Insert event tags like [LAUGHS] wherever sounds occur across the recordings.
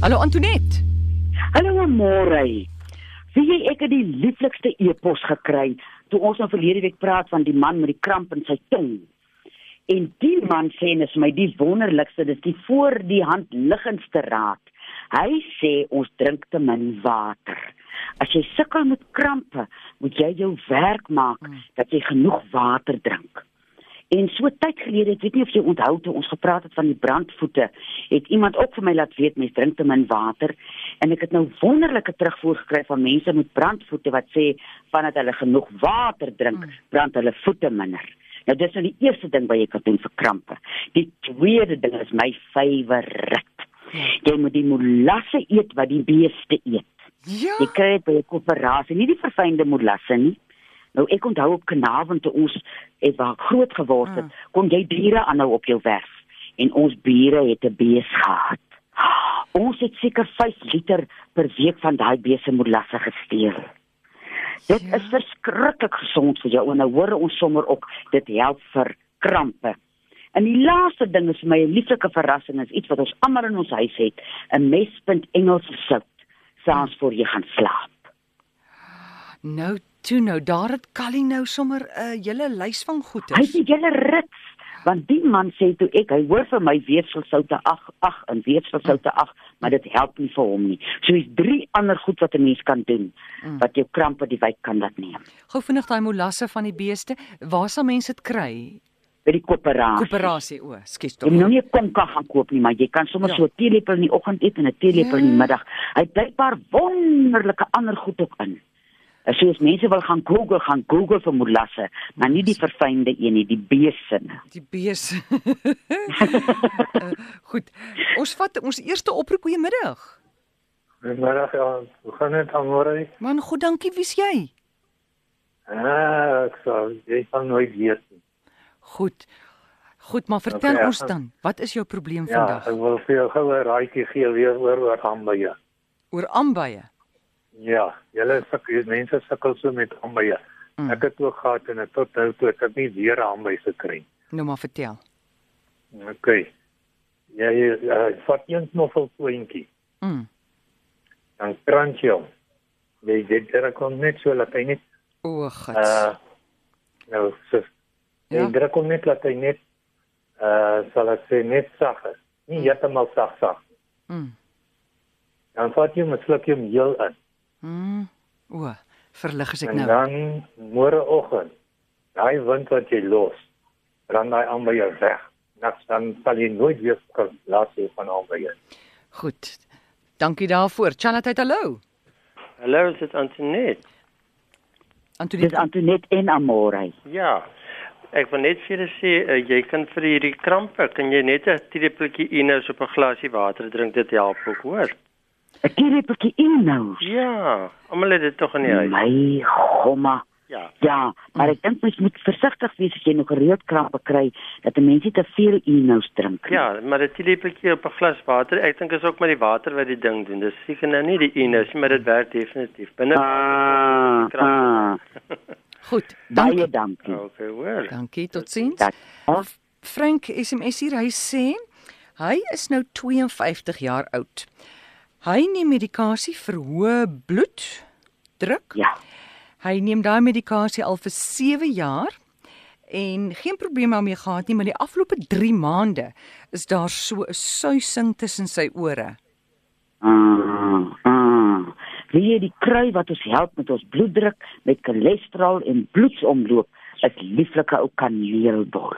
Hallo Antoinette. Hallo môre. Wie jy ek het die lieflikste e-pos gekry toe ons nou verlede week praat van die man met die kramp in sy tong. En die man sê net my die wonderlikste, dis die voor die hand liggendste raad. Hy sê ons drink te min water. As jy sukkel met krampe, moet jy jou werk maak dat jy genoeg water drink. En so tyd gelede, ek weet nie of jy onthou toe ons gepraat het van die brandvoete, het iemand ook vir my laat weet mens drink te min water en ek het nou wonderlike terugvoer gekry van mense met brandvoete wat sê vandat hulle genoeg water drink, brand hulle voete minder. Nou dis nou die eerste ding wat jy kan doen vir krampe. Die tweede ding is my favourite. Jy moet die molasse eet wat die beeste eet. Ja. Jy kry dit by 'n koöperasie, nie die verfynde molasse nie. Nou ek onthou op Kanaal toe ons het waar ek groot geword het, kon jy diere aanhou op jou werf en ons bure het 'n bees gehad. Ons het seker 5 liter per week van daai bees se molasse gesteel. Dit Ja. is verskriklik gesond vir jou en nou hoor ons sommer ook dit help vir krampe. En die laaste ding is my lieflike verrassing is iets wat ons almal in ons huis het, 'n mespunt Engelse sout saans voor jy gaan slaap. Nou toe nou, daar het Callie nou sommer 'n uh, hele lys van Hy goeders. het julle rits want die man sê toe ek hy hoor vir my weefselsoute ag ag en weefselsoute ag maar dit help nie vir hom nie. So is drie ander goed wat 'n mens kan doen wat jou krampe die wyk kan laat neem. Gou vinnig daai molasse van die beeste. Waar sal mense dit kry? By die koöperasie. Koöperasie o, skus Jy tog. moet nou nie 'n konka gaan koop nie, maar jy kan sommer Ja. so 'n teelepel in die oggend eet en 'n teelepel in die Ja. middag. Hy het blykbaar wonderlike ander goed ook in. As jy as mense wil gaan Google, gaan Google vir molasse, maar nie die verfynde een nie, die beesinne. Die bees. uh, [LAUGHS] goed. Ons vat ons eerste oproep goeiemiddag. Goeiemiddag, ja. Hoe gaan dit aan môre? Man, goed, dankie. Wie's jy? Ah, ek sal jy gaan nooit weet nie. Goed. Goed, maar vertel Okay, ons ja. dan, wat is jou probleem Ja, vandag? ek wil vir jou gou 'n raadjie gee weer oor oor aanbye. Oor aanbye. Ja, julle sukkel mense sukkel so met aanbye. Mm. Ek het ook gehad en ek tot nou toe ek het nie weer 'n aanby gekry. Nou maar vertel. OK. Jy uh, vat een knoffeltjie, Mm. dan crunch jy hom. Jy dit er kom net so laat hy net O, God. uh nou so Ja. jy druk hom net laat hy net uh sal ek sê net sag is. Nie heeltemal sag sag. Mm. Dan vat jy 'n slukkie meel in. Mm. O, verlig as ek En nou. dan môreoggend, daai wind wat jy los, dan daai aan by jou weg. Niks dan sal jy nooit weer kan laat hê van by jou. Goed. Dankie daarvoor. Chanat, hallo. Hallo, is dit Antoinette? Dis Antoinette. Antoinette en Amore. Ja. Ek wil net vir julle sê uh, jy kan vir hierdie krampe kan jy net 'n teelepeltjie Inos op 'n glasie water drink dit help ook, hoor. 'n Teelepeltjie in nou. Ja, almal het dit tog in die huis. My gomma. Ja. Ja, maar ek dink mens moet versigtig wees as jy nog gereeld krampe kry dat 'n mens nie te veel Inos drink nie. Ja, maar 'n teelepeltjie op 'n glas water, ek dink is ook maar die water wat die ding doen. Dis seker nou nie die Inos nie, maar dit werk definitief. Binne Ah, ah, Goed. [LAUGHS] baie Dankie. dankie. Okay, hoor. Dankie. Totsiens. Frank SMS hier, hy sê hy is nou 52 jaar oud. Hy neem medikasie vir hoë bloeddruk. ja. Hy neem daai medikasie al vir 7 jaar en geen probleme daarmee gehad nie, maar die afgelope 3 maande is daar so 'n suising tussen sy ore. Ah. Wie jy die krui wat ons help met ons bloeddruk, met cholesterol en bloedsomloop, is lieflike ou kaneelbol.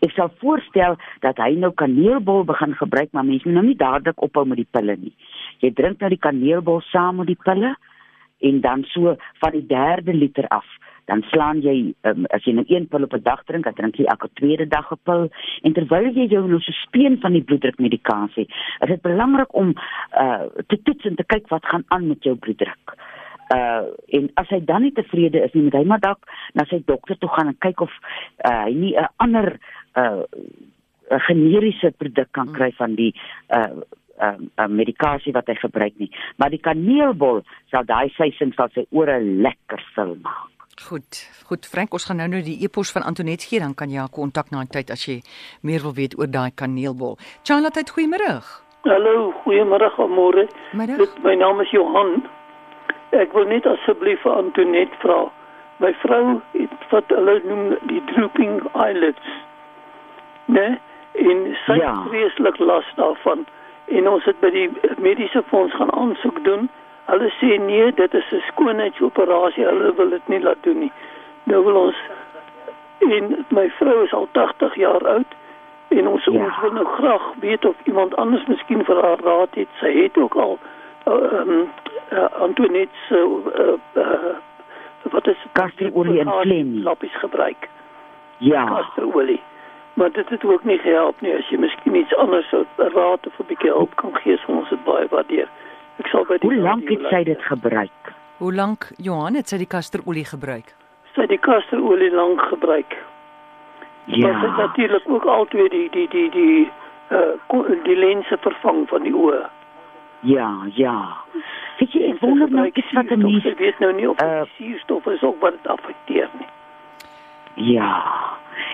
Ek sal voorstel dat hy nou kaneelbol begin gebruik, maar mense moet nou nie dadelik ophou met die pille nie. Jy drink nou die kaneelbol saam met die pille en dan so van die derde liter af dan slaan jy um, as jy nou een pil op 'n dag drink, dan drink jy elke tweede dag 'n pil en terwyl jy jou nou so speen van die bloeddrukmedikasie, is dit belangrik om uh te toets en te kyk wat gaan aan met jou bloeddruk. Uh en as hy dan nie tevrede is nie, moet hy maar dalk na sy dokter toe gaan en kyk of uh hy nie 'n ander uh 'n generiese produk kan kry van die uh um, um, medikasie wat hy gebruik nie. Maar die kaneelbol sal daai suising sal sy ore lekker sil maak. Goed, goed Frank, ons gaan nou nou die e-pos van Antonet gee, dan kan jy haar kontak na 'n tyd as jy meer wil weet oor daai kaneelbol. Charlotte, goeiemôre. Hallo, goeiemôre, môre. Middag. Dit my naam is Johan. Ek wil net asseblief vir Antoinette vra. My vrou het wat hulle noem die drooping eyelids. Né? En sy Ja. het vreeslik las daarvan. En ons het by die mediese fonds gaan aansoek doen. Hulle sê nee, dit is 'n skoonheidsoperasie. Hulle wil dit nie laat doen nie. Nou wil ons en my vrou is al 80 jaar oud en ons Ja. ons wil nou graag weet of iemand anders miskien vir haar raad het. Sy het ook al um, uh, Antoinette se uh, uh, wat is Kasterolie en phlegm. lappies gebruik. Ja. Kasterolie. Maar dit het ook nie gehelp nie. As jy miskien iets anders sou raad of 'n bietjie hulp kan gee, sou ons dit baie waardeer. Ek sal by die Hoe lank het sy dit gebruik? Hoe lank Johan het sy die kasterolie gebruik? Sy die kasterolie lank gebruik. Maar sy het Ja. natuurlik ook altyd die die die die uh die lense vervang van die oë. Ja, ja. Weet jy, ek wonder nou iets wat 'n suurstof. mens Sy weet nou nie of uh, uh, suurstof is ook wat dit affekteer nie. Ja.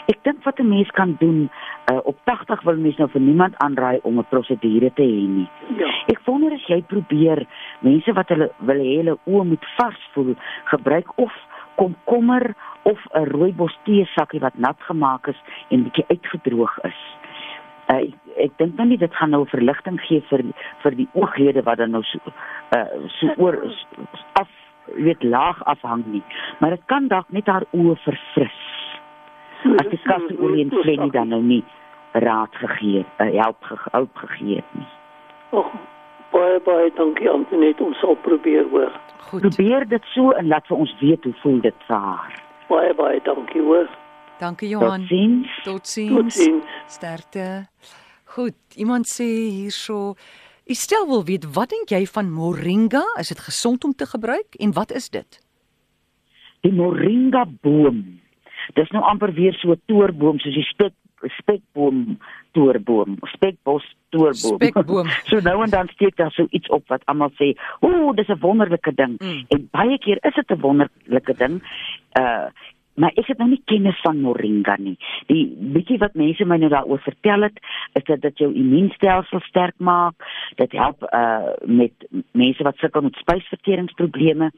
Ek dink wat 'n mens kan doen, uh, op 80 wil mens nou vir niemand aanraai om 'n prosedure te hê nie. Ja. Ek wonder as jy probeer mense wat hulle wil hê hulle oë moet vars voel, gebruik of komkommer of 'n rooibos tee sakkie wat nat gemaak is en bietjie uitgedroog is. Uh, ek dink nou nie dit gaan nou verligting gee vir vir die ooglede wat dan nou so uh, so oor af jy weet laag afhang nie, maar dit kan dalk net haar oë verfris as die kasteolie en phlegm dan nou nie raad gegee, uh, help ge, hulp gegee het nie. Och, baie baie dankie Antoinette, ons sal probeer hoor. Goed. Probeer dit so en laat vir ons weet hoe voel dit vir haar. Baie baie dankie hoor. Dankie Johan. Totsiens. Totsiens. Totsiens. Sterkte. Goed, iemand sê hierso Estel wil weet wat dink jy van moringa? Is dit gesond om te gebruik en wat is dit? Die moringa boom. Dis nou amper weer so 'n toorboom soos die spek spekboom toorboom, spekbos toorboom. Spekboom. [LAUGHS] so nou en dan steek daar so iets op wat almal sê, "Ooh, dis 'n wonderlike ding." Mm. En baie keer is dit 'n wonderlike ding. Uh maar ek het nou nie kennis van moringa nie. Die bietjie wat mense my nou daaroor vertel het, is dat dit jou immuunstelsel sterk maak. Dit help uh met mense wat sukkel met spysverteringsprobleme.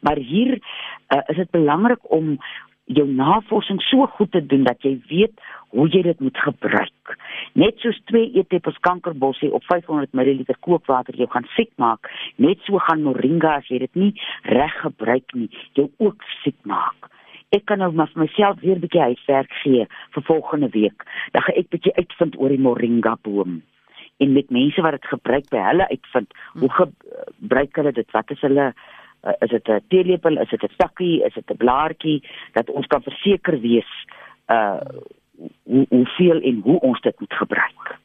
Maar hier uh, is dit belangrik om jou navorsing so goed te doen dat jy weet hoe jy dit moet gebruik. Net soos 2 eetlepels kankerbossie op 500 ml kookwater jou gaan siek maak, net so gaan moringa as jy dit nie reg gebruik nie, jou ook siek maak. Ek kan nou maar vir myself weer 'n bietjie huiswerk gee vir volgende week. Dan gaan ek bietjie uitvind oor die moringa boom. En met mense wat dit gebruik by hulle uitvind hoe gebruik hulle dit? Wat is hulle uh, is dit 'n teelepel? Is dit 'n sakkie? Is dit 'n blaartjie? Dat ons kan verseker wees uh hoe hoeveel en hoe ons dit moet gebruik.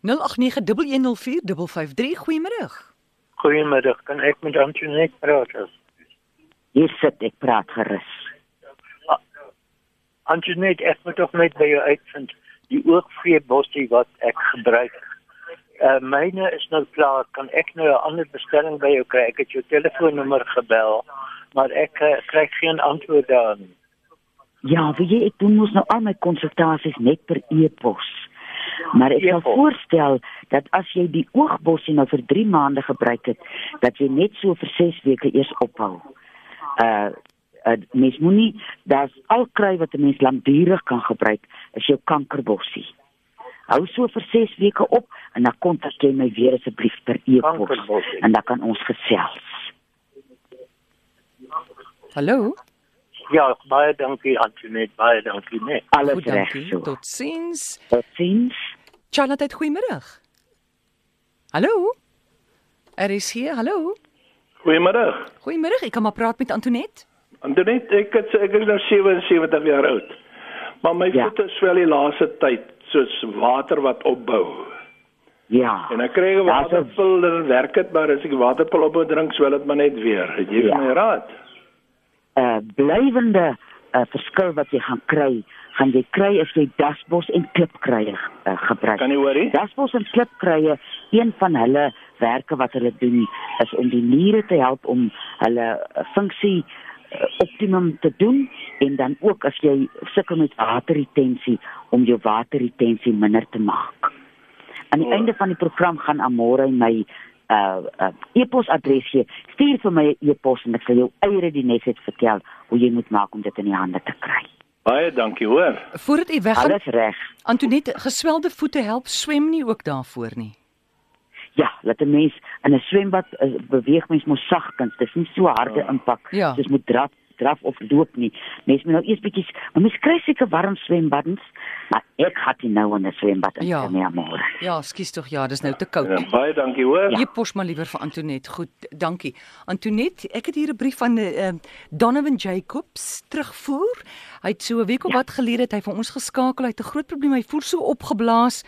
0891104553 Goeiemôre. Goeiemiddag, kan ek met Antoinette praat? hier sit ek praat gerus Antoinette, ek moet tog net by jou uitvind die oogvreebossie wat ek gebruik. Uh myne is nou klaar. Kan ek nou 'n ander bestelling by jou kry? Ek het jou telefoonnommer gebel, maar ek uh, kry geen antwoord daar nie. ja weet jy ek doen mos nou al my konsultasies net per e-pos maar ek sal voorstel dat as jy die oogbossie nou vir 3 maande gebruik het dat jy net so vir 6 weke eers ophou uh uh, mens moenie daar's al kry wat 'n mens lankdurig kan gebruik is jou kankerbossie. Hou so vir 6 weke op en dan kontak jy my weer asseblief per e-pos en dan kan ons gesels. Hallo. Ja, baie dankie Antoinette, baie dankie net. Alles Goed, reg so. Totsiens. Totsiens. Charlotte, goeiemôre. Hallo. Er is hier. Hallo. Goeiemiddag. Goeiemôre. Ek kan maar praat met Antoinette. Antoinette, ek het, ek is nou 77 jaar oud. Maar my Ja. voete swel die laaste tyd soos water wat opbou. Ja. En ek kry 'n Ja, so- waterpil en dit werk dit, maar as ek waterpil op drink, swel dit maar net weer. Het jy Ja. my raad? uh blywende uh, verskil wat jy gaan kry, gaan jy kry as jy dasbos en klipkrye uh, gebruik. Kan jy hoor? Dasbos en klipkrye, een van hulle werke wat hulle doen is om die niere te help om hulle funksie optimum te doen en dan ook as jy sukkel met waterretensie om jou waterretensie minder te maak. Aan die O. einde van die program gaan Amore my uh, uh e-posadres gee. Stuur vir my 'n e-pos en ek sal jou eie die net vertel hoe jy moet maak om dit in die hande te kry. Baie dankie hoor. Voordat u weggaan, Alles reg. Antoinette, geswelde voete help swem nie ook daarvoor nie. Ja, laat 'n mens in 'n swembad uh, beweeg mens mos sagkens. Dis nie so harde impak. Ja. Dis moet draf draf of loop nie. Mens moet nou eers bietjie maar mens kry seker warm swembaddens, maar ek het nie nou in 'n swembad in Ja. ja. nie Amore. Ja, skus tog, ja, dis nou te koud. Ja, baie dankie hoor. Ja. Epos maar liewer vir Antoinette. Goed, dankie. Antoinette, ek het hier 'n brief van uh, Donovan Jacobs terugvoer. Hy het so 'n week of wat gelede het hy vir ons geskakel. Hy het 'n groot probleem. Hy voel so opgeblaas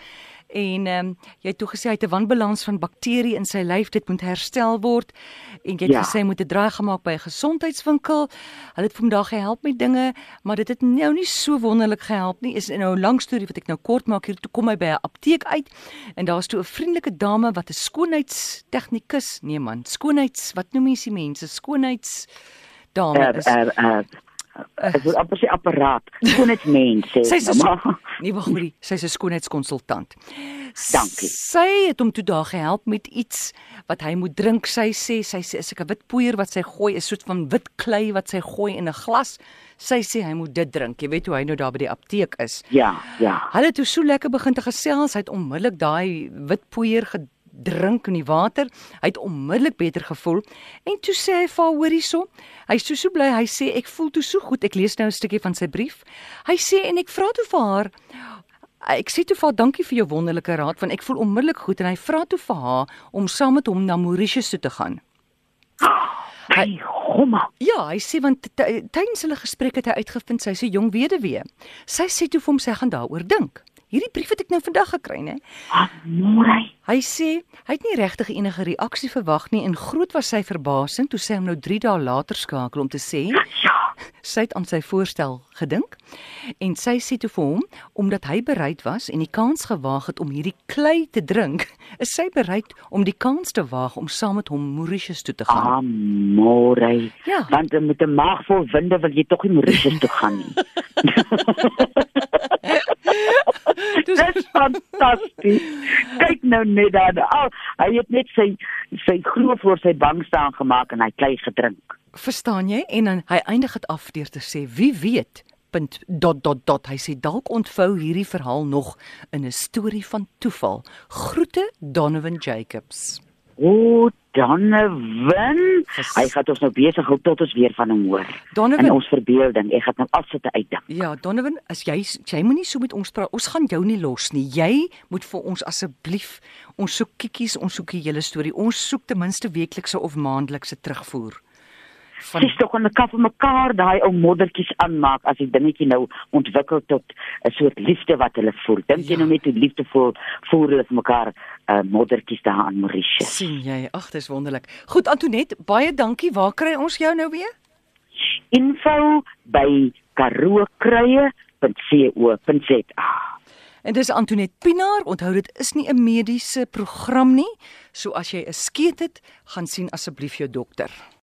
en ehm um, jy het toe gesê hy het 'n wanbalans van bakterieë in sy lyf. Dit moet herstel word. En jy het Ja. gesê hy moet 'n draai gemaak by 'n gesondheidswinkel. Hulle het vandag gehelp met dinge, maar dit het nou nie so wonderlik gehelp nie. Is nou 'n lang storie wat ek nou kort maak. Hier toe kom hy by 'n apteek uit en daar's toe 'n vriendelike dame wat 'n skoonheidstegnikus, nee man, skoonheids, wat noem mens die mense? Skoonheids dame is. uh uh Ek wil amper sê apparaat. Skoonheidsmens sê. Sy's nou 'n maar. Nee, wag hoorie, sy's 'n skoonheidskonsultant. Dankie. Sy het hom toe daar gehelp met iets wat hy moet drink. Sy sê sy sê is 'n wit poeier wat sy gooi, 'n soort van wit klei wat sy gooi in 'n glas. Sy sê hy moet dit drink. Jy weet hoe hy nou daar by die apteek is. Ja, ja. Hulle het toe so lekker begin te gesels. Hy het onmiddellik daai wit poeier gedrink in die water. Hy het onmiddellik beter gevoel. En toe sê hy vir haar, hoor hierso, hy's so so bly. Hy sê ek voel toe so goed. Ek lees nou 'n stukkie van sy brief. Hy sê en ek vra toe vir haar Ek sê toe vir haar dankie vir jou wonderlike raad want ek voel onmiddellik goed en hy vra toe vir haar om saam met hom na Mauritius toe te gaan. Hy gomma. Ja, hy sê want ty- tydens hulle gesprek het hy uitgevind sy's 'n jong weduwee. Sy sê toe vir hom sy gaan daaroor dink. Hierdie brief het ek nou vandag gekry, né? Amore. Hy sê hy het nie regtig enige reaksie verwag nie en groot was sy verbasing toe sy hom nou 3 dae later skakel om te sê Ja. [LAUGHS] sy het aan sy voorstel gedink en sy sê toe vir hom omdat hy bereid was en die kans gewaag het om hierdie klei te drink, [LAUGHS] is sy bereid om die kans te waag om saam met hom Mauritius toe te Ah. gaan. Amore. Ja. Want met 'n maag vol winde wil jy tog nie Mauritius toe gaan nie. [LAUGHS] Dis [LAUGHS] fantasties. Kyk nou net daar. Al, hy het net sy sy glo voor sy bank staan gemaak en hy klei gedrink. verstaan jy? En dan hy eindig dit af deur te sê wie weet punt dot dot dot hy sê dalk ontvou hierdie verhaal nog in 'n storie van toeval. Groete Donovan Jacobs. O, Donovan. Vers- Hy gaan ons nou besig hou tot ons weer van hom hoor. In Donovan. ons verbeelding. Ek gaan nou afsitte uitdink. Ja, Donovan, as jy jy moenie so met ons praat. Ons gaan jou nie los nie. Jy moet vir ons asseblief ons soek kiekies, ons soek die hele storie. Ons soek ten minste weeklikse of maandelikse terugvoer. Van Dis tog 'n kaf vir mekaar daai ou moddertjies aanmaak as die dingetjie nou ontwikkel tot 'n soort liefde wat hulle voel. Dink jy Ja. nou net hoe liefdevol voel hulle vir mekaar uh, moddertjies daar aan Mauritius. sien jy? Ag, dis wonderlik. Goed Antoinette, baie dankie. Waar kry ons jou nou weer? Info by karookruie.co.za. En dis Antoinette Pinaar. Onthou dit is nie 'n mediese program nie. So as jy 'n skeet het, gaan sien asseblief jou dokter.